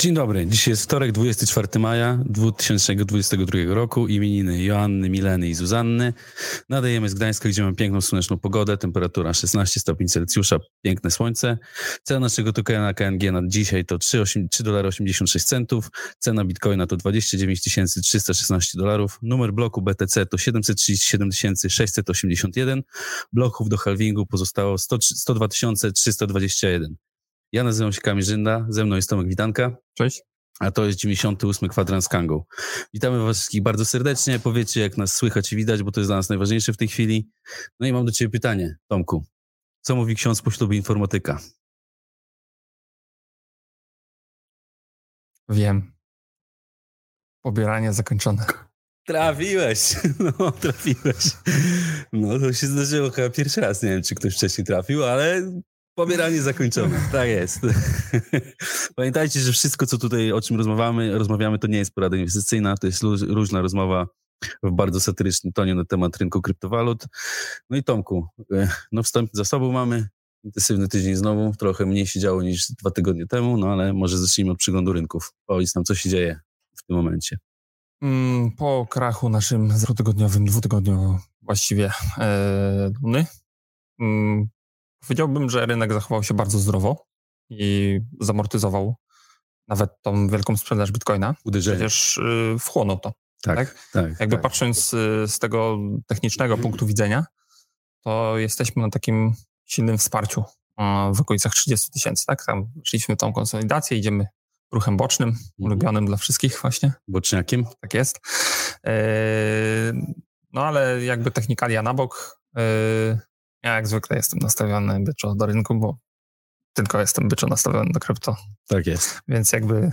Dzień dobry. Dzisiaj jest wtorek, 24 maja 2022 roku. Imieniny Joanny, Mileny i Zuzanny. Nadajemy z Gdańska, gdzie mamy piękną, słoneczną pogodę. Temperatura 16 stopni Celsjusza, piękne słońce. Cena naszego tokena na KNG na dzisiaj to 3,86 centów. Cena bitcoina to 29 316 dolarów. Numer bloku BTC to 737 681. Bloków do halvingu pozostało 100, 102 321. Ja nazywam się Kamil Żynda, ze mną jest Tomek Witanka. Cześć. A to jest 98 kwadrans Kangu. Witamy Was wszystkich bardzo serdecznie. Powiedzcie, jak nas słychać i widać, bo to jest dla nas najważniejsze w tej chwili. No i mam do Ciebie pytanie, Tomku. Co mówi ksiądz po ślubie informatyka? Wiem. Pobieranie zakończone. Trafiłeś, no trafiłeś. No to się zdarzyło chyba pierwszy raz, nie wiem czy ktoś wcześniej trafił, ale Pobieranie zakończone. Tak jest. Pamiętajcie, że wszystko, co tutaj, o czym rozmawiamy, rozmawiamy, to nie jest porada inwestycyjna, to jest różna rozmowa w bardzo satyrycznym tonie na temat rynku kryptowalut. No i Tomku, e, no wstęp za sobą mamy, intensywny tydzień znowu, trochę mniej się działo niż dwa tygodnie temu, no ale może zacznijmy od przyglądu rynków. Powiedz nam, co się dzieje w tym momencie. Mm, po krachu naszym dwutygodniowym, dwutygodniowym właściwie e, Luny, mm, Powiedziałbym, że rynek zachował się bardzo zdrowo i zamortyzował nawet tą wielką sprzedaż bitcoina. Uderzenie. Przecież y, wchłonął to. Tak, tak. tak Jakby tak. patrząc y, z tego technicznego punktu widzenia, to jesteśmy na takim silnym wsparciu w okolicach 30 tysięcy, tak? Tam szliśmy tą konsolidację, idziemy ruchem bocznym, mhm. ulubionym dla wszystkich właśnie. Boczniakiem? Tak jest. E, no ale jakby technikalia na bok, ja jak zwykle jestem nastawiony byczo do rynku, bo tylko jestem byczo nastawiony do krypto. Tak jest. Więc jakby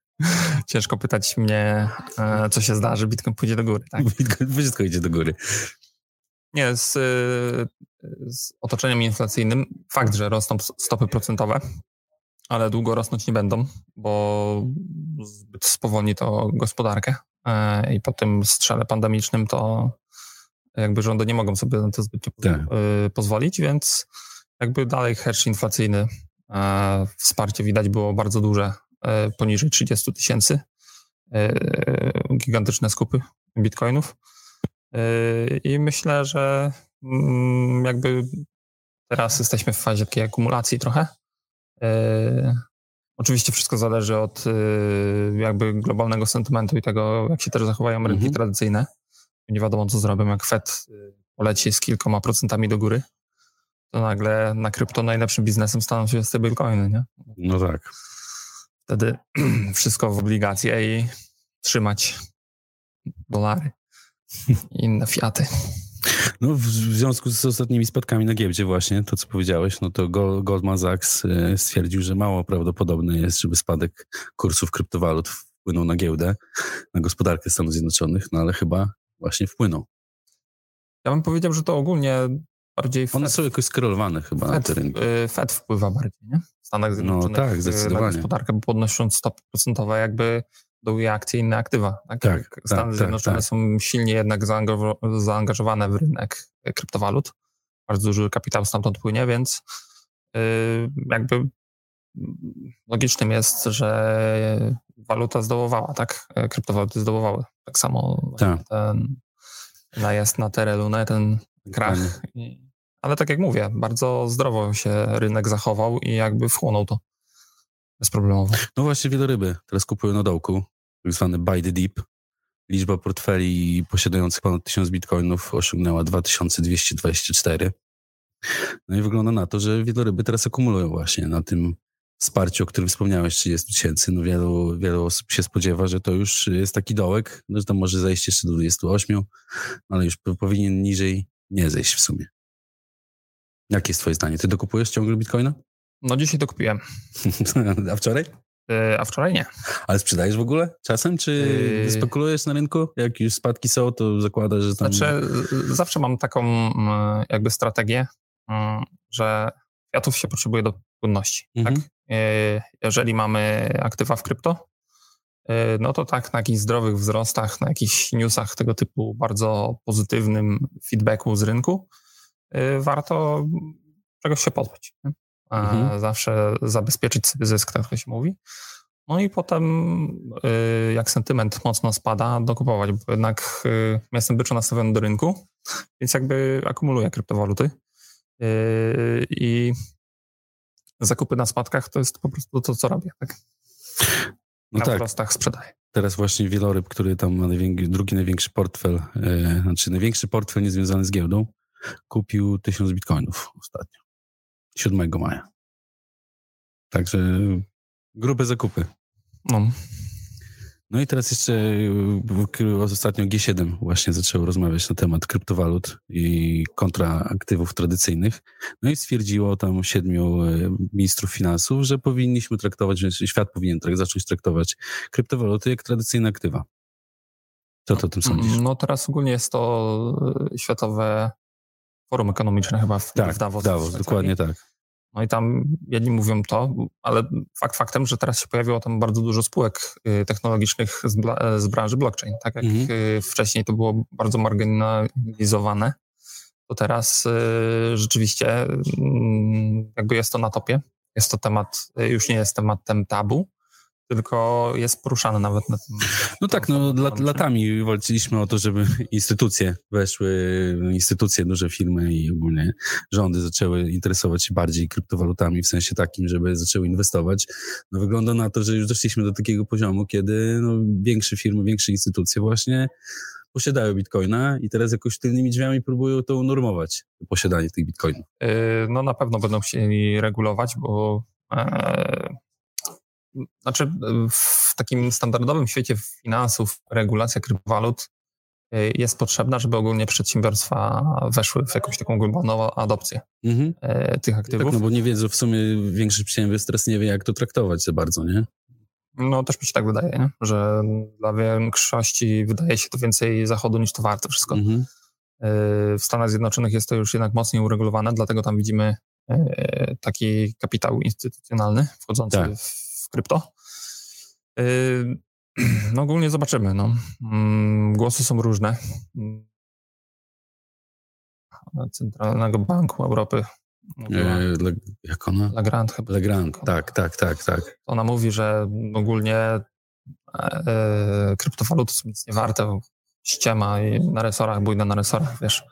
ciężko pytać mnie, e, co się zdarzy, Bitcoin pójdzie do góry. Tak? Bitcoin wszystko idzie do góry. Nie, z, z otoczeniem inflacyjnym fakt, że rosną stopy procentowe, ale długo rosnąć nie będą, bo zbyt spowolni to gospodarkę e, i po tym strzale pandemicznym to jakby rządy nie mogą sobie na to zbytnio tak. Y, pozwolić, więc jakby dalej hedge inflacyjny, e, wsparcie widać było bardzo duże, e, poniżej 30 tysięcy, e, gigantyczne skupy bitcoinów i myślę, że mm, jakby teraz jesteśmy w fazie takiej akumulacji trochę. Oczywiście wszystko zależy od jakby globalnego sentymentu i tego, jak się też zachowają rynki mhm. tradycyjne nie wiadomo, co zrobią, jak Fed y, poleci z kilkoma procentami do góry, to nagle na krypto najlepszym biznesem staną się stablecoiny, nie? No tak. Wtedy wszystko w obligacje i trzymać dolary i inne fiaty. No, w związku z ostatnimi spadkami na giełdzie właśnie, to co powiedziałeś, no to Goldman Sachs y, stwierdził, że mało prawdopodobne jest, żeby spadek kursów kryptowalut wpłynął na giełdę, na gospodarkę Stanów Zjednoczonych, no ale chyba właśnie wpłyną. Ja bym powiedział, że to ogólnie bardziej Fed, One są jakoś skorelowane chyba Fed, na te rynki. Y, Fed wpływa bardziej, nie? W Stanach no Zjednoczonych no tak, zdecydowanie. na gospodarkę, bo podnosząc stopy procentowe jakby dołuje akcje inne aktywa. Tak? tak, tak Stany tak, Zjednoczone tak, są silnie jednak zaangażowane w rynek kryptowalut. Bardzo duży kapitał stamtąd płynie, więc jakby logicznym jest, że waluta zdołowała, tak? Kryptowaluty zdołowały. Tak samo tak. ten najazd na Terelunę, ten krach. Ale tak jak mówię, bardzo zdrowo się rynek zachował i jakby wchłonął to bezproblemowo. No właśnie wieloryby teraz kupują na dołku, tak zwany buy the deep. Liczba portfeli posiadających ponad 1000 bitcoinów osiągnęła 2224. No i wygląda na to, że wieloryby teraz akumulują właśnie na tym wsparciu, o którym wspomniałeś, 30 tysięcy. No wielu, wielu osób się spodziewa, że to już jest taki dołek, no, że to może zejść jeszcze do 28, ale już powinien niżej nie zejść w sumie. Jakie jest twoje zdanie? Ty dokupujesz ciągle bitcoina? No dzisiaj dokupiłem. A wczoraj? E, a wczoraj nie. Ale sprzedajesz w ogóle czasem, czy yy... spekulujesz na rynku? Jak już spadki są, to zakładasz, że tam... Znaczy, zawsze mam taką mm, jakby strategię, mm, że kwiatów się potrzebuje do płynności. Tak? Mhm. Tak? Jeżeli mamy aktywa w krypto, e, no to tak, na jakichś zdrowych wzrostach, na jakichś newsach tego typu bardzo pozytywnym feedbacku z rynku, warto czegoś się pozbyć. Mhm. Zawsze zabezpieczyć sobie zysk, tak to się mówi. No i potem, jak sentyment mocno spada, dokupować, bo jednak jestem byczo nastawiony do rynku, więc jakby akumuluję kryptowaluty. I zakupy na spadkach to jest po prostu to, co robię. Tak? No na tak. prostach sprzedaję. Teraz właśnie wieloryb, który tam ma największy, drugi największy portfel, e, znaczy największy portfel niezwiązany z giełdą, kupił tysiąc bitcoinów ostatnio. 7 maja. Także grube zakupy. No. No i teraz jeszcze y, ostatnio G7 właśnie zaczęło rozmawiać na temat kryptowalut i kontra aktywów tradycyjnych. No i stwierdziło tam siedmiu y, ministrów finansów, że powinniśmy traktować, że świat powinien zacząć traktować kryptowaluty jak tradycyjne aktywa. Co ty o tym sądzisz? No teraz ogólnie jest to y, Światowe Forum Ekonomiczne chyba w, tak, w Davos. Davos, dokładnie tak. No i tam jedni mówią to, ale fakt faktem, że teraz się pojawiło tam bardzo dużo spółek y, technologicznych z, z branży blockchain. Tak jak mhm. Y, wcześniej to było bardzo marginalizowane, to teraz y, rzeczywiście mm, jakby jest to na topie. Jest to temat, już nie jest tematem tabu, tylko jest poruszany nawet na tym. No tak, no lat, latami walczyliśmy o to, żeby instytucje weszły, instytucje, duże firmy i ogólnie rządy zaczęły interesować się bardziej kryptowalutami w sensie takim, żeby zaczęły inwestować. No wygląda na to, że już doszliśmy do takiego poziomu, kiedy no, większe firmy, większe instytucje właśnie posiadają bitcoina i teraz jakoś tylnymi drzwiami próbują to unormować, posiadanie tych bitcoinów. Yy, no na pewno będą chcieli regulować, bo e, znaczy w takim standardowym świecie finansów regulacja kryptowalut y, jest potrzebna, żeby ogólnie przedsiębiorstwa weszły w jakąś taką globalną adopcję mhm. Y, tych aktywów. Tak, no bo nie wiedzą, w sumie większość przedsiębiorstw teraz nie wie, jak to traktować za bardzo, nie? No też mi się tak wydaje, nie? że dla większości wydaje się to więcej zachodu niż to warte wszystko. Mhm. W Stanach Zjednoczonych jest to już jednak mocniej uregulowane, dlatego tam widzimy taki kapitał instytucjonalny wchodzący tak. w krypto. Yy, no ogólnie zobaczymy. No. Mm, głosy są różne. Centralnego Banku Europy. E, jak ona? Legrand chyba. Legrand, tak, tak, tak, tak. Ona mówi, że ogólnie e, kryptowaluty są nic nie warte, ściema i na resorach, bójda na resorach, wiesz,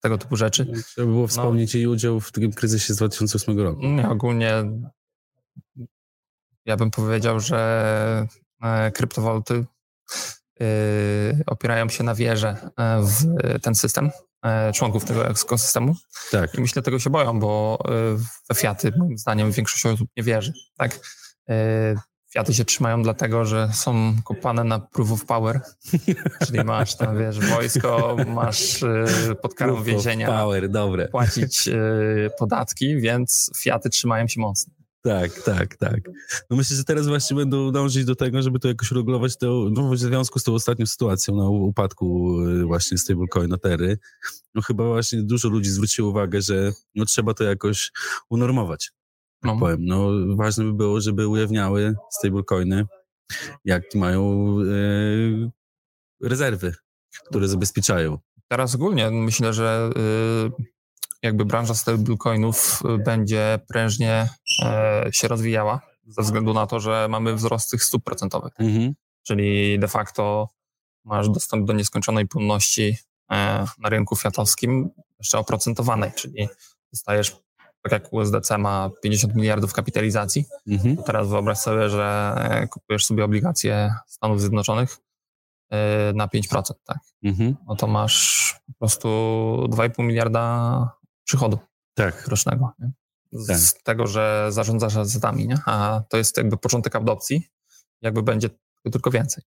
tego typu rzeczy. Trzeba było no. wspomnieć no, jej udział w tym kryzysie z 2008 roku. Nie, ogólnie ja bym powiedział, że e, kryptowaluty e, opierają się na wierze e, w ten system, członków tego ekosystemu. Tak. I myślę, tego się boją, bo we Fiaty, moim zdaniem, większość osób nie wierzy. Tak? Fiaty się trzymają dlatego, że są kopane na proof of power, czyli masz tam, wiesz, wojsko, masz pod karą więzienia power, dobre. płacić podatki, więc Fiaty trzymają się mocno. Tak, tak, tak. No myślę, że teraz właśnie będą dążyć do tego, żeby to jakoś regulować to, no w związku z tą ostatnią sytuacją na upadku y, właśnie stablecoina Tery. No chyba właśnie dużo ludzi zwróciło uwagę, że no trzeba to jakoś unormować. Tak no. powiem. No ważne by było, żeby ujawniały stablecoiny, jak mają yy, rezerwy, które zabezpieczają. Teraz ogólnie myślę, że yy jakby branża stablecoinów y, będzie prężnie się rozwijała ze względu na to, że mamy wzrost tych stóp procentowych. Mhm. Czyli de facto masz dostęp do nieskończonej płynności e, na rynku fiatowskim jeszcze oprocentowanej, czyli dostajesz, tak jak USDC ma 50 miliardów kapitalizacji, mhm. to teraz wyobraź sobie, że e, kupujesz sobie obligacje Stanów Zjednoczonych na 5%, tak? Mhm. No to masz po prostu 2,5 miliarda przychodu tak. rocznego. Nie? Z tak. tego, że zarządzasz asetami, nie? a to jest jakby początek adopcji, jakby będzie tylko więcej.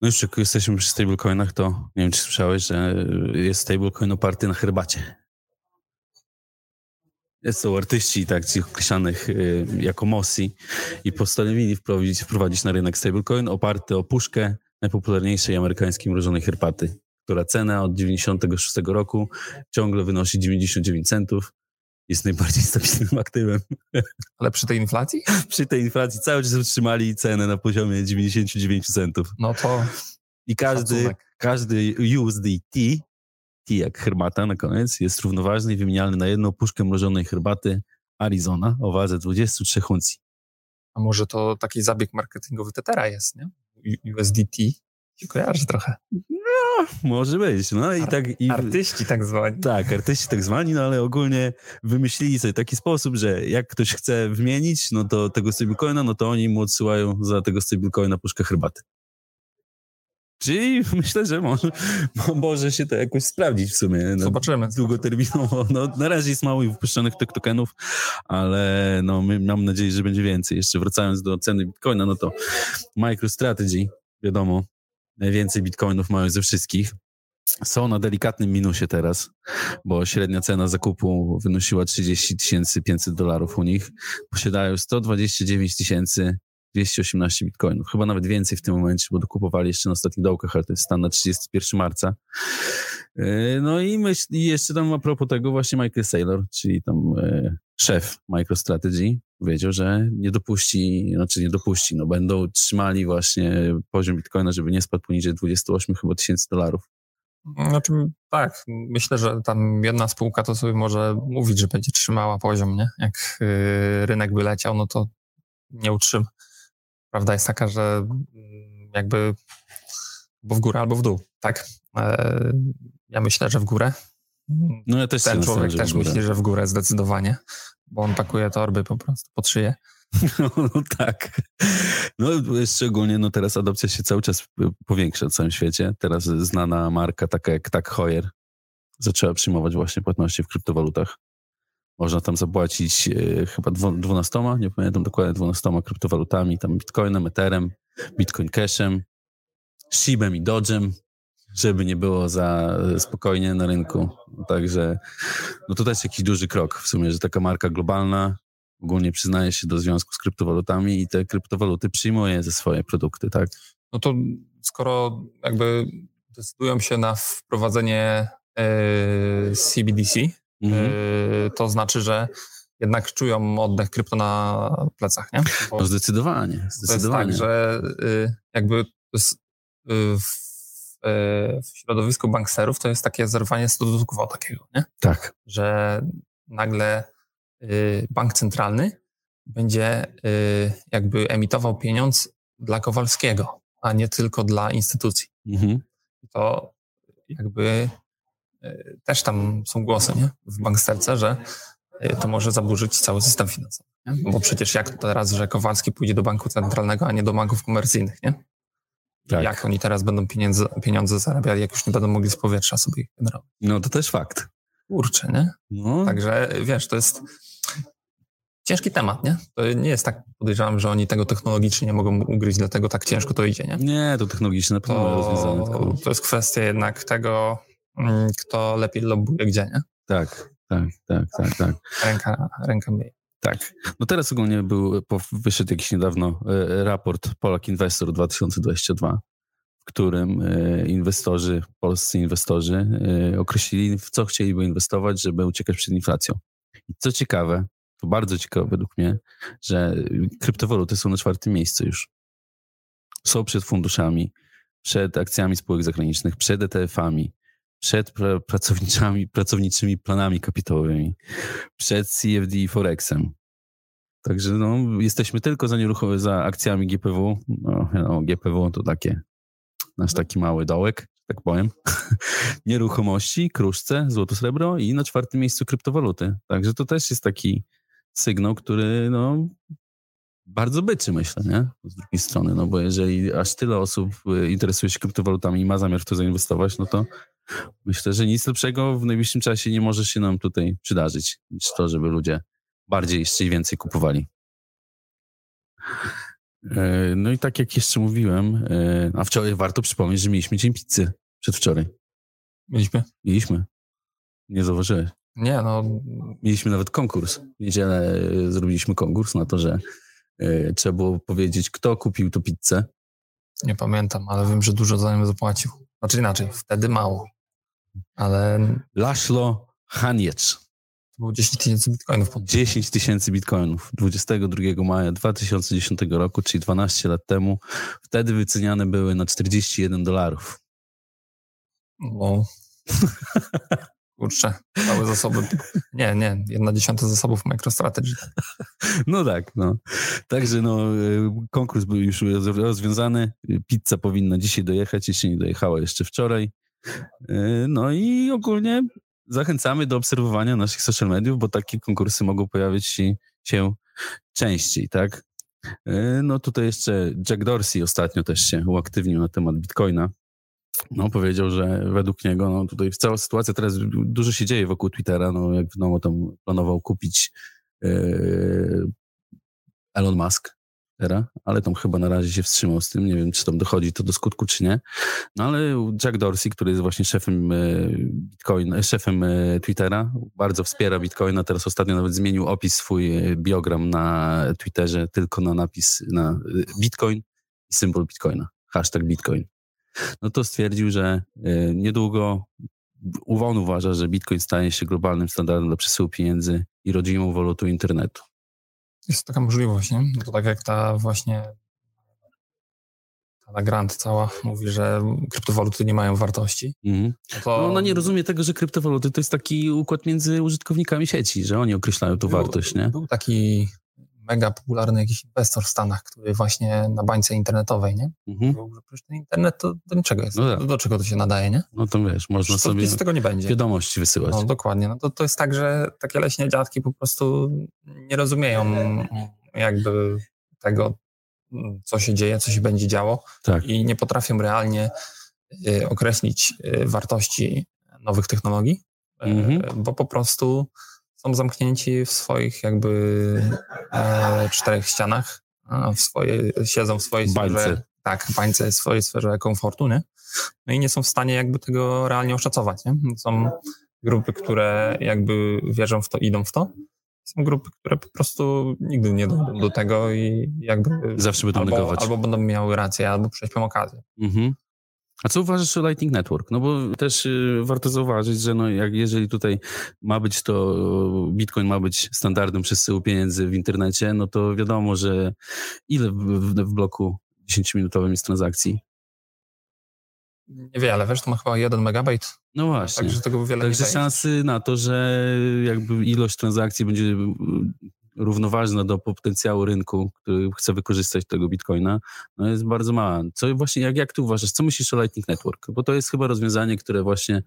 No już jak jesteśmy przy stablecoinach, to nie wiem, czy słyszałeś, że jest stablecoin oparty na herbacie. Są artyści tak, określanych y, jako Mosi i postanowili wprowadzić, wprowadzić na rynek stablecoin oparty o puszkę najpopularniejszej amerykańskiej mrożonej herbaty która cena od 96 roku ciągle wynosi 99 centów. Jest najbardziej stabilnym aktywem. Ale przy tej inflacji? przy tej inflacji cały czas utrzymali cenę na poziomie 99 centów. No to. I każdy, każdy USDT, T jak herbata na koniec, jest równoważny i wymienialny na jedną puszkę mrożonej herbaty Arizona o wadze 23 uncji. A może to taki zabieg marketingowy Tetera jest, nie? USDT się kojarzy trochę. Może być. No i tak. I, artyści tak zwani. Tak, artyści tak zwani, no ale ogólnie wymyślili sobie taki sposób, że jak ktoś chce wymienić, no to tego stablecoina, no to oni mu odsyłają za tego stablecoina puszkę herbaty. Czyli myślę, że może, może się to jakoś sprawdzić w sumie. No, zobaczymy. Długoterminowo. No, na razie jest mało wypuszczonych tych tokenów, ale no, mam nadzieję, że będzie więcej. Jeszcze wracając do ceny Bitcoina, no to MicroStrategy, wiadomo, najwięcej Bitcoinów mają ze wszystkich. Są na delikatnym minusie teraz, bo średnia cena zakupu wynosiła 30 500 dolarów u nich. Posiadają 129 tysięcy 218 bitcoinów, chyba nawet więcej w tym momencie, bo dokupowali jeszcze na ostatnich dołkach, ale to jest stan na 31 marca. E, no i, myśl, i jeszcze tam a propos tego właśnie Michael Saylor, czyli tam e, szef MicroStrategy powiedział, że nie dopuści, znaczy nie dopuści, no będą trzymali właśnie poziom bitcoina, żeby nie spadł poniżej 28 chyba tysięcy dolarów. Znaczy, tak, myślę, że tam jedna spółka to sobie może mówić, że będzie trzymała poziom, nie? Jak yy, rynek by leciał, no to nie utrzyma. Prawda jest taka, że mm, jakby albo w górę, albo w dół, tak? E, ja myślę, że w górę. No ja też Ten człowiek też myśli, że w górę zdecydowanie, bo on pakuje torby po prostu pod szyję. No, no, tak. No szczególnie no teraz adopcja się cały czas powiększa w całym świecie. Teraz znana marka taka jak Tak Heuer zaczęła przyjmować właśnie płatności w kryptowalutach. Można tam zapłacić e, chyba dwunastoma, nie pamiętam dokładnie, dwunastoma kryptowalutami, tam Bitcoinem, Etherem, Bitcoin Cashem, Shibem i Dodgem, żeby nie było za spokojnie na rynku. Także no to też jakiś duży krok w sumie, że taka marka globalna ogólnie przyznaje się do związku z kryptowalutami i te kryptowaluty przyjmuje ze swoje produkty, tak? No to skoro jakby decydują się na wprowadzenie e, CBDC, mhm. Y, to znaczy, że jednak czują oddech krypto na plecach, nie? Bo no zdecydowanie, zdecydowanie. To jest tak, że y, jakby y, w, w środowisku banksterów to jest takie zerwanie status quo takiego, nie? Tak. Że nagle bank centralny będzie jakby emitował pieniądz dla Kowalskiego, a nie tylko dla instytucji. Mhm. To jakby E, też tam są głosy nie? w banksterce, że to może zaburzyć cały system finansowy. Nie? Bo przecież jak teraz, że Kowalski pójdzie do banku centralnego, a nie do banków komercyjnych, nie? Tak. Jak oni teraz będą pieniądze, pieniądze zarabiali, jak już nie będą mogli z powietrza sobie ich generować. No to też fakt. Kurczę, nie? No. Także wiesz, to jest ciężki temat, nie? To nie jest tak, podejrzewam, że oni tego technologicznie nie mogą ugryźć, dlatego tak ciężko to idzie, nie? Nie, to pewno to. To jest kwestia jednak tego, Mm, kto lepiej lobbuje gdzie, nie? Tak, tak, tak, tak, tak. Ręka, ręka myje. Tak. No teraz ogólnie był, wyszedł jakiś niedawno e, raport Polak Investor 2022, w którym e, inwestorzy, polscy inwestorzy e, określili, w co chcieliby inwestować, żeby uciekać przed inflacją. I co ciekawe, to bardzo ciekawe według mnie, że kryptowaluty są na czwartym miejscu już. Są przed funduszami, przed akcjami spółek zagranicznych, przed ETF-ami, przed pracowniczymi, pracowniczymi planami kapitałowymi, przed CFD i Forexem. Także no, jesteśmy tylko za nieruchomy, za akcjami GPW. No, no, GPW to takie, nasz taki mały dołek, tak powiem. Nieruchomości, kruszce, złoto, srebro i na czwartym miejscu kryptowaluty. Także to też jest taki sygnał, który no, bardzo byczy, myślę, nie? Z drugiej strony, no bo jeżeli aż tyle osób y, interesuje się kryptowalutami i ma zamiar w to zainwestować, no to myślę, że nic lepszego w najbliższym czasie nie może się nam tutaj przydarzyć, niż to, żeby ludzie bardziej jeszcze więcej kupowali. E, no i tak jak jeszcze mówiłem, e, a wczoraj warto przypomnieć, że mieliśmy dzień pizzy przedwczoraj. Mieliśmy? Mieliśmy. Nie zauważyłeś? Nie, no. Mieliśmy nawet konkurs. W niedzielę e, zrobiliśmy konkurs na to, że trzeba było powiedzieć, kto kupił tu pizzę. Nie pamiętam, ale wiem, że dużo za nią zapłacił. Znaczy inaczej, wtedy mało. Ale... Laszlo Haniec. To było 10 tysięcy bitcoinów. 10 tysięcy bitcoinów. 22 maja 2010 roku, czyli 12 lat temu. Wtedy wyceniane były na 41 dolarów. No. Kurczę, całe zasoby. Nie, nie, jedna dziesiąta zasobów MicroStrategy. No tak, no. Także no, y, konkurs był już rozwiązany. Pizza powinna dzisiaj dojechać, jeśli nie dojechała jeszcze wczoraj. Y, no i ogólnie zachęcamy do obserwowania naszych social mediów, bo takie konkursy mogą pojawić się, częściej, tak? Y, no tutaj jeszcze Jack Dorsey ostatnio też się uaktywnił na temat Bitcoina. No, powiedział, że według niego, no tutaj cała sytuacja teraz dużo się dzieje wokół Twittera, no jak wiadomo, tam planował kupić yy, Elon Musk teraz, ale tam chyba na razie się wstrzymał z tym, nie wiem, czy tam dochodzi to do skutku, czy nie. No ale Jack Dorsey, który jest właśnie szefem e, Bitcoin, e, szefem Twittera, bardzo wspiera Bitcoina, teraz ostatnio nawet zmienił opis swój biogram na Twitterze tylko na napis na Bitcoin i symbol Bitcoina, hashtag Bitcoin no to stwierdził, że e, niedługo on uważa, że Bitcoin staje się globalnym standardem dla przesyłu pieniędzy i rodzimą walutą internetu. Jest taka możliwość, nie? To tak jak ta właśnie ta grant cała mówi, że kryptowaluty nie mają wartości. Mhm. No to... no ona nie rozumie tego, że kryptowaluty to jest taki układ między użytkownikami sieci, że oni określają tu wartość, nie? Był taki mega popularny jakiś inwestor w Stanach, który właśnie na bańce internetowej, nie? Mhm. Że przecież ten internet to do niczego jest. No tak. do, czego to się nadaje, nie? No to wiesz, można sobie z tego nie będzie. wiadomości wysyłać. No dokładnie. No to, to jest tak, że takie leśne dziadki po prostu nie rozumieją jakby tego, co się dzieje, co się będzie działo tak. i nie potrafią realnie y, określić y, wartości nowych technologii, y, mhm. bo po prostu są zamknięci w swoich jakby e, czterech ścianach, w swoje, siedzą w swojej bańce. sferze, tak, bańce, w swojej sferze komfortu, nie? No i nie są w stanie jakby tego realnie oszacować, nie? Są grupy, które jakby wierzą w to, idą w to. Są grupy, które po prostu nigdy nie dojdą do tego i jakby... Zawsze będą albo, negować. Albo będą miały rację, albo prześpią okazję. Mhm. A co uważasz o Lightning Network? No bo też y, warto zauważyć, że no jak jeżeli tutaj ma być to, Bitcoin ma być standardem przesyłu pieniędzy w internecie, no to wiadomo, że ile w, w, w bloku 10-minutowym jest transakcji? Niewiele, wiesz, to ma chyba 1 megabajt. No właśnie. Także tego wiele Także szansy na to, że jakby ilość transakcji będzie równoważna do potencjału rynku, który chce wykorzystać tego bitcoina, no jest bardzo mała. Co właśnie, jak, jak ty uważasz, co myślisz o Lightning Network? Bo to jest chyba rozwiązanie, które właśnie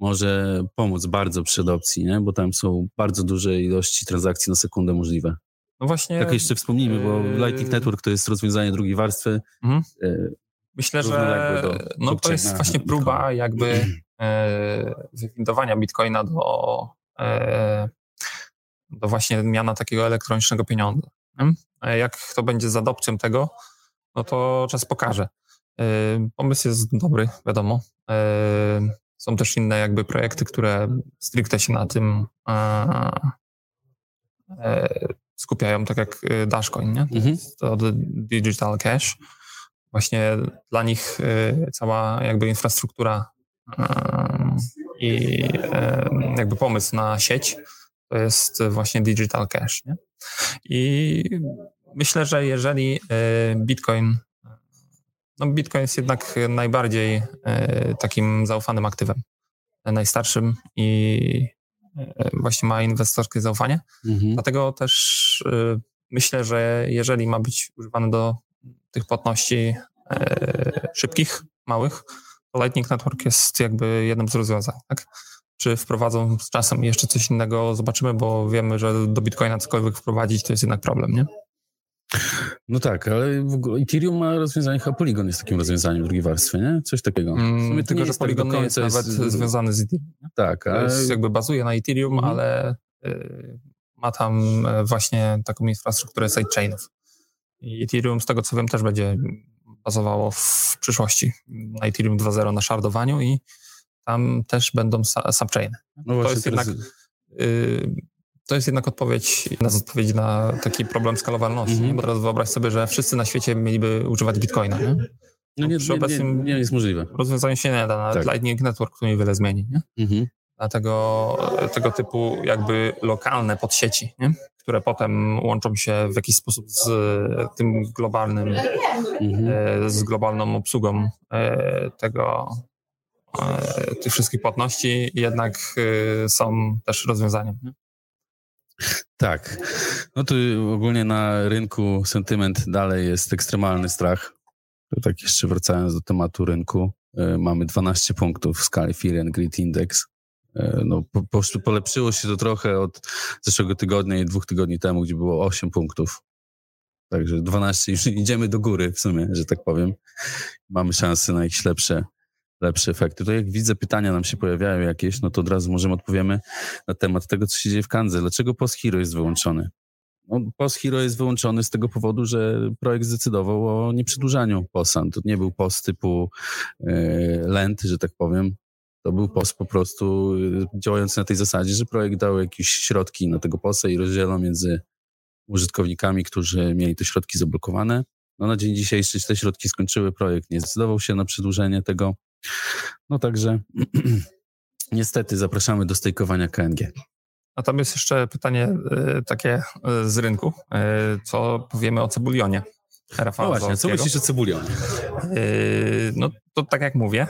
może pomóc bardzo przy adopcji, nie? bo tam są bardzo duże ilości transakcji na sekundę możliwe. No właśnie. Tak jeszcze wspomnijmy, bo yy, Lightning Network to jest rozwiązanie drugiej warstwy. Mhm. Yy, Myślę, że no, to jest właśnie próba jakby wywindowania Bitcoina do do właśnie miana takiego elektronicznego pieniądza. Jak to będzie z adopcją tego, no to czas pokaże. E, pomysł jest dobry, wiadomo. E, są też inne jakby projekty, które stricte się na tym e, skupiają, tak jak Dashcoin, nie? Mhm. To Digital Cash. Właśnie dla nich cała jakby infrastruktura i jakby pomysł na sieć to jest właśnie digital cash. Nie? I myślę, że jeżeli e, Bitcoin, no Bitcoin jest jednak najbardziej e, takim zaufanym aktywem, najstarszym i e, właśnie ma inwestorskie zaufanie. Mhm. Dlatego też myślę, że jeżeli ma być używany do tych płatności szybkich, małych, to Lightning Network jest jakby jednym z rozwiązań. Tak? Czy wprowadzą z czasem jeszcze coś innego, zobaczymy, bo wiemy, że do Bitcoina cokolwiek wprowadzić to jest jednak problem, nie? No tak, ale w ogóle Ethereum ma rozwiązanie, chyba Polygon jest takim rozwiązaniem drugiej warstwy, nie? Coś takiego. Mm, tylko, że tak Polygon nie jest, jest nawet związany z Ethereum. Nie? Tak. Ale... Jest, jakby bazuje na Ethereum, mhm. ale y, ma tam e, właśnie taką infrastrukturę sidechainów. I Ethereum, z tego co wiem, też będzie bazowało w przyszłości na Ethereum 2.0 na shardowaniu i tam też będą subchainy. No to, jest jednak, y, to jest jednak odpowiedź, jedna z odpowiedzi na taki problem skalowalności, mm -hmm. bo teraz wyobraź sobie, że wszyscy na świecie mieliby używać bitcoina. Nie? No nie, Przy nie, obecnym nie, nie jest możliwe. Rozwiązanie się nie da, tak. Lightning Network to niewiele zmieni. Nie? -hmm. Dlatego tego typu jakby lokalne podsieci, nie? które potem łączą się w jakiś sposób z tym globalnym, mm -hmm. z globalną obsługą e, tego e, tych wszystkich płatności jednak e, są też rozwiązaniem. Nie? Tak. No tu ogólnie na rynku sentyment dalej jest ekstremalny strach. To tak jeszcze wracając do tematu rynku, e, mamy 12 punktów w skali Fear and Greed Index. E, no, po, po prostu polepszyło się to trochę od zeszłego tygodnia i dwóch tygodni temu, gdzie było 8 punktów. Także 12, już idziemy do góry w sumie, że tak powiem. Mamy szansę na jakieś lepsze, lepsze efekty. To jak widzę, pytania nam się pojawiają jakieś, no to od razu możemy odpowiemy na temat tego, co się dzieje w Kandze. Dlaczego Post Hero jest wyłączony? No, Post Hero jest wyłączony z tego powodu, że projekt zdecydował o nieprzedłużaniu POSA. To nie był post typu e, lent, że tak powiem. To był post po prostu e, działający na tej zasadzie, że projekt dał jakieś środki na tego posa i rozdzielał między użytkownikami, którzy mieli te środki zablokowane. No na dzień dzisiejszy te środki skończyły, projekt nie zdecydował się na przedłużenie tego. No także niestety zapraszamy do stejkowania KNG. A tam jest jeszcze pytanie y, takie y, z rynku. Y, co powiemy o Cebulionie? Rafała no właśnie, co myślisz o Cebulionie? no to tak jak mówię,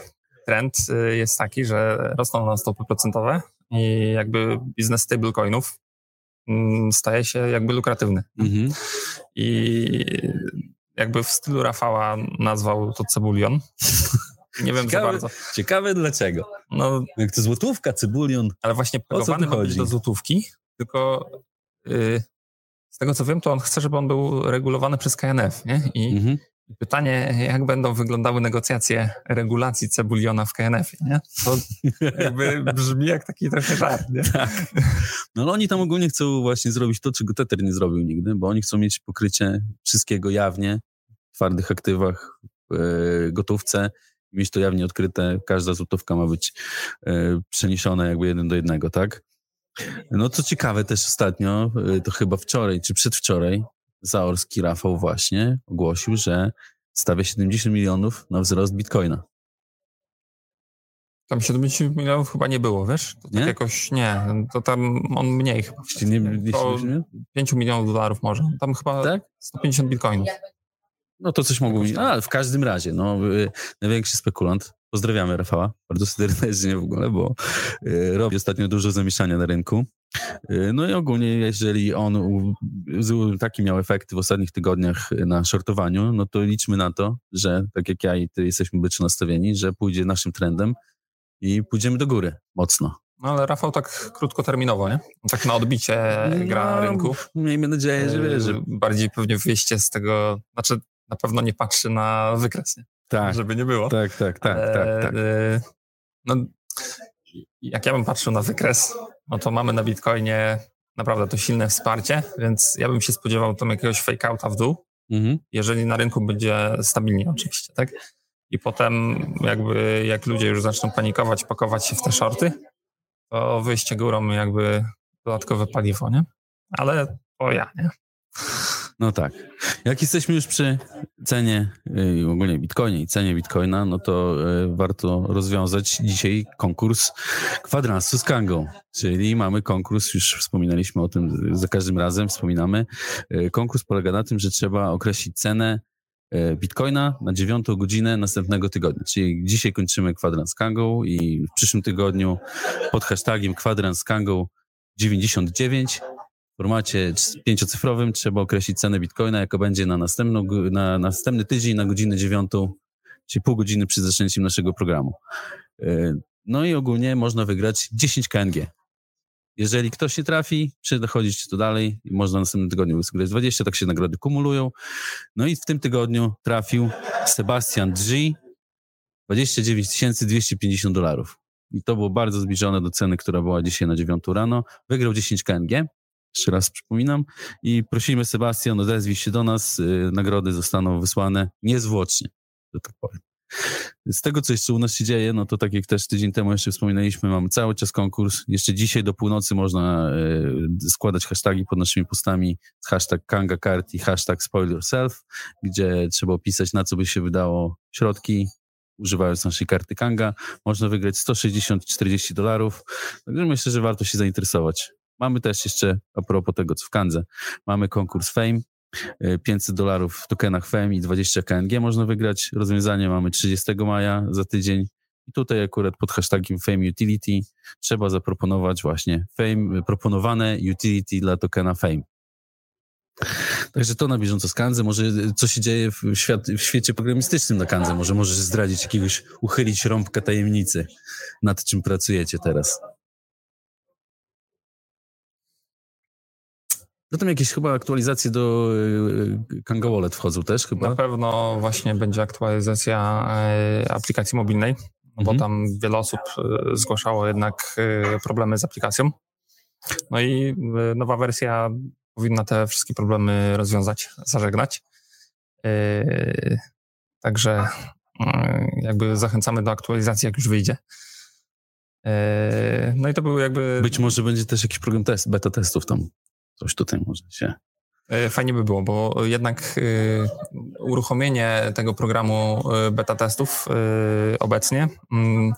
trend jest taki, że rosną nam stopy procentowe i jakby biznes stablecoinów mm, staje się jakby lukratywny. Mhm. I jakby w stylu Rafała nazwał to Cebulion. Nie wiem ciekawe, za bardzo. Ciekawe dlaczego. No, Jak to złotówka, cebulion. Ale właśnie pegowany ma być do złotówki, tylko yy, z tego co wiem, to on chce, żeby on był regulowany przez KNF, nie? I mhm. pytanie, jak będą wyglądały negocjacje regulacji cebuliona w KNF, nie? To jakby brzmi jak taki trochę żart, nie? Tak. No ale oni tam ogólnie chcą właśnie zrobić to, czego Tether nie zrobił nigdy, bo oni chcą mieć pokrycie wszystkiego jawnie, w twardych aktywach, w gotówce mieć to jawnie odkryte, każda złotówka ma być e, przeniesiona jakby jeden do jednego, tak? No co ciekawe też ostatnio, e, to chyba wczoraj czy przedwczoraj, Zaorski Rafał właśnie ogłosił, że stawia 70 milionów na wzrost bitcoina. Tam 70 milionów chyba nie było, wiesz? To tak nie? Tak jakoś nie, to tam on mniej chyba. Nie, nie, nie, 5 milionów dolarów może. Tam chyba tak? 150 bitcoinów. No to coś mogło być. A, w każdym razie, no, y, największy spekulant. Pozdrawiamy Rafała bardzo serdecznie w ogóle, bo y, robi ostatnio dużo zamieszania na rynku. Y, no i ogólnie, jeżeli on taki miał efekty w ostatnich tygodniach na shortowaniu, no to liczmy na to, że tak jak ja i ty jesteśmy byczo nastawieni, że pójdzie naszym trendem i pójdziemy do góry mocno. No ale Rafał tak krótkoterminowo, nie? Tak na odbicie gra no, na rynku. Miejmy nadzieję, że wiesz, że... Bardziej pewnie wyjście z tego, znaczy na pewno nie patrzy na wykres, nie? Tak. Żeby nie było. Tak, tak, tak, Ale, tak, tak. Y, no, jak ja bym patrzył na wykres, no to mamy na Bitcoinie naprawdę to silne wsparcie, więc ja bym się spodziewał tam jakiegoś fake outa w dół, mhm. jeżeli na rynku będzie stabilnie oczywiście, tak? I potem jakby jak ludzie już zaczną panikować, pakować się w te shorty, to wyjście górą jakby dodatkowe paliwo, nie? Ale o ja, nie? No tak. Jak jesteśmy już przy cenie, y, ogólnie bitcoinie i cenie bitcoina, no to y, warto rozwiązać dzisiaj konkurs kwadransu z Kangą. Czyli mamy konkurs, już wspominaliśmy o tym za każdym razem, wspominamy. Y, konkurs polega na tym, że trzeba określić cenę Bitcoina na dziewiątą godzinę następnego tygodnia. Czyli dzisiaj kończymy kwadrans Kangą i w przyszłym tygodniu pod hashtagiem kwadrans Kangą 99 w formacie pięciocyfrowym trzeba określić cenę bitcoina, jaka będzie na, następną, na następny tydzień na godzinę dziewiątą, czyli pół godziny przed zaczęciem naszego programu. E, no i ogólnie można wygrać 10 KNG. Jeżeli ktoś nie trafi, przechodzić to dalej i można w następnym tygodniu wygrać 20, tak się nagrody kumulują. No i w tym tygodniu trafił Sebastian G. 29 250 dolarów. I to było bardzo zbliżone do ceny, która była dzisiaj na 9 rano. Wygrał 10 KNG. Jeszcze raz przypominam. I prosimy Sebastian, odezwij się do nas. Y, nagrody zostaną wysłane niezwłocznie, że tak powiem. Z tego, co jeszcze u nas się dzieje, no to tak jak też tydzień temu jeszcze wspominaliśmy, mamy cały czas konkurs. Jeszcze dzisiaj do północy można y, składać hasztagi pod naszymi postami hashtag KangaCard i hashtag Spoil Yourself, gdzie trzeba opisać, na co by się wydało środki, używając naszej karty Kanga. Można wygrać 160-40 dolarów. Także myślę, że warto się zainteresować. Mamy też jeszcze, a propos tego, co w Kandze, mamy konkurs Fame, 500 e, dolarów w tokenach Fame i 20 KNG można wygrać. Rozwiązanie mamy 30 maja za tydzień. I tutaj akurat pod hashtagiem Fame Utility trzeba zaproponować właśnie Fame, proponowane utility dla tokena Fame. Także to na bieżąco z Kanzy. Może co się dzieje w, świat, w świecie programistycznym na Kanzy? Może możesz zdradzić jakiegoś, uchylić rąbka tajemnicy, nad czym pracujecie teraz. Zatem jakieś chyba aktualizacje do e, Kanga Wallet wchodzą też chyba? Na pewno właśnie będzie aktualizacja e, aplikacji mobilnej, mhm. bo tam wiele osób e, zgłaszało jednak problemy z aplikacją. No i nowa wersja powinna te wszystkie problemy rozwiązać, zażegnać. Także jakby zachęcamy do aktualizacji, jak już wyjdzie. No i to był jakby... Być może będzie też jakiś program test, beta testów tam. Coś tutaj może się. E, fajnie by było, bo jednak y, uruchomienie tego programu y, beta testów obecnie mm,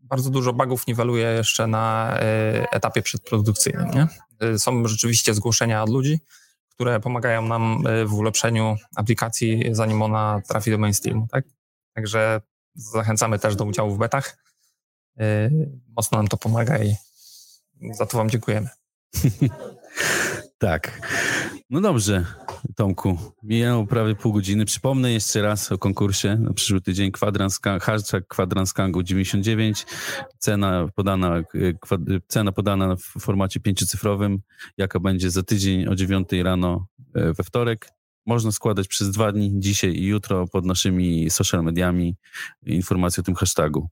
bardzo dużo bugów niweluje jeszcze na etapie przedprodukcyjnym. Nie? Są rzeczywiście zgłoszenia od ludzi, które pomagają nam w ulepszeniu aplikacji, zanim ona trafi do mainstreamu. Tak? Także zachęcamy też do udziału w betach. Mocno nam to pomaga i za to Wam dziękujemy. tak. No dobrze, Tomku. Minęło prawie pół godziny. Przypomnę jeszcze raz o konkursie na przyszły tydzień. Kwadrans, hashtag kwadranskangu 99. Cena podana, cena podana w formacie pięciocyfrowym. Jaka będzie za tydzień o 9 rano e, we wtorek. Można składać przez dwa dni, dzisiaj i jutro, pod naszymi social mediami informacje o tym hashtagu.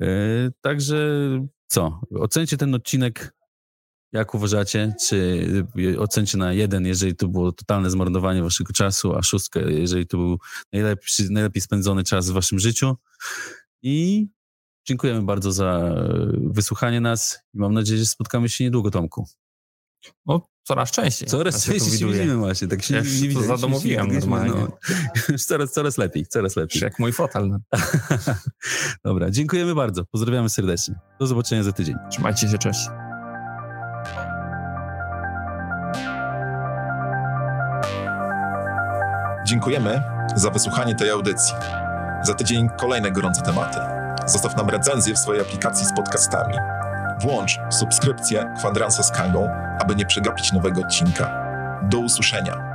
E, także co? Ocencie ten odcinek jak uważacie? Czy y, ocencie na jeden, jeżeli to było totalne zmarnowanie waszego czasu, a szóstkę, jeżeli to był najlepszy, najlepiej spędzony czas w waszym życiu? I dziękujemy bardzo za wysłuchanie nas i mam nadzieję, że spotkamy się niedługo, Tomku. No, coraz częściej. Coraz częściej się widzimy właśnie. Tak się ja nie, to zadomowiłem normalnie. No. coraz, coraz lepiej, coraz lepiej. Jak mój fotel. No. Dobra, dziękujemy bardzo. Pozdrawiamy serdecznie. Do zobaczenia za tydzień. Trzymajcie się, cześć. Dziękujemy za wysłuchanie tej audycji. Za tydzień kolejne gorące tematy. Zostaw nam recenzję w swojej aplikacji z podcastami. Włącz subskrypcję Kwadransa z Kangą, aby nie przegapić nowego odcinka. Do usłyszenia.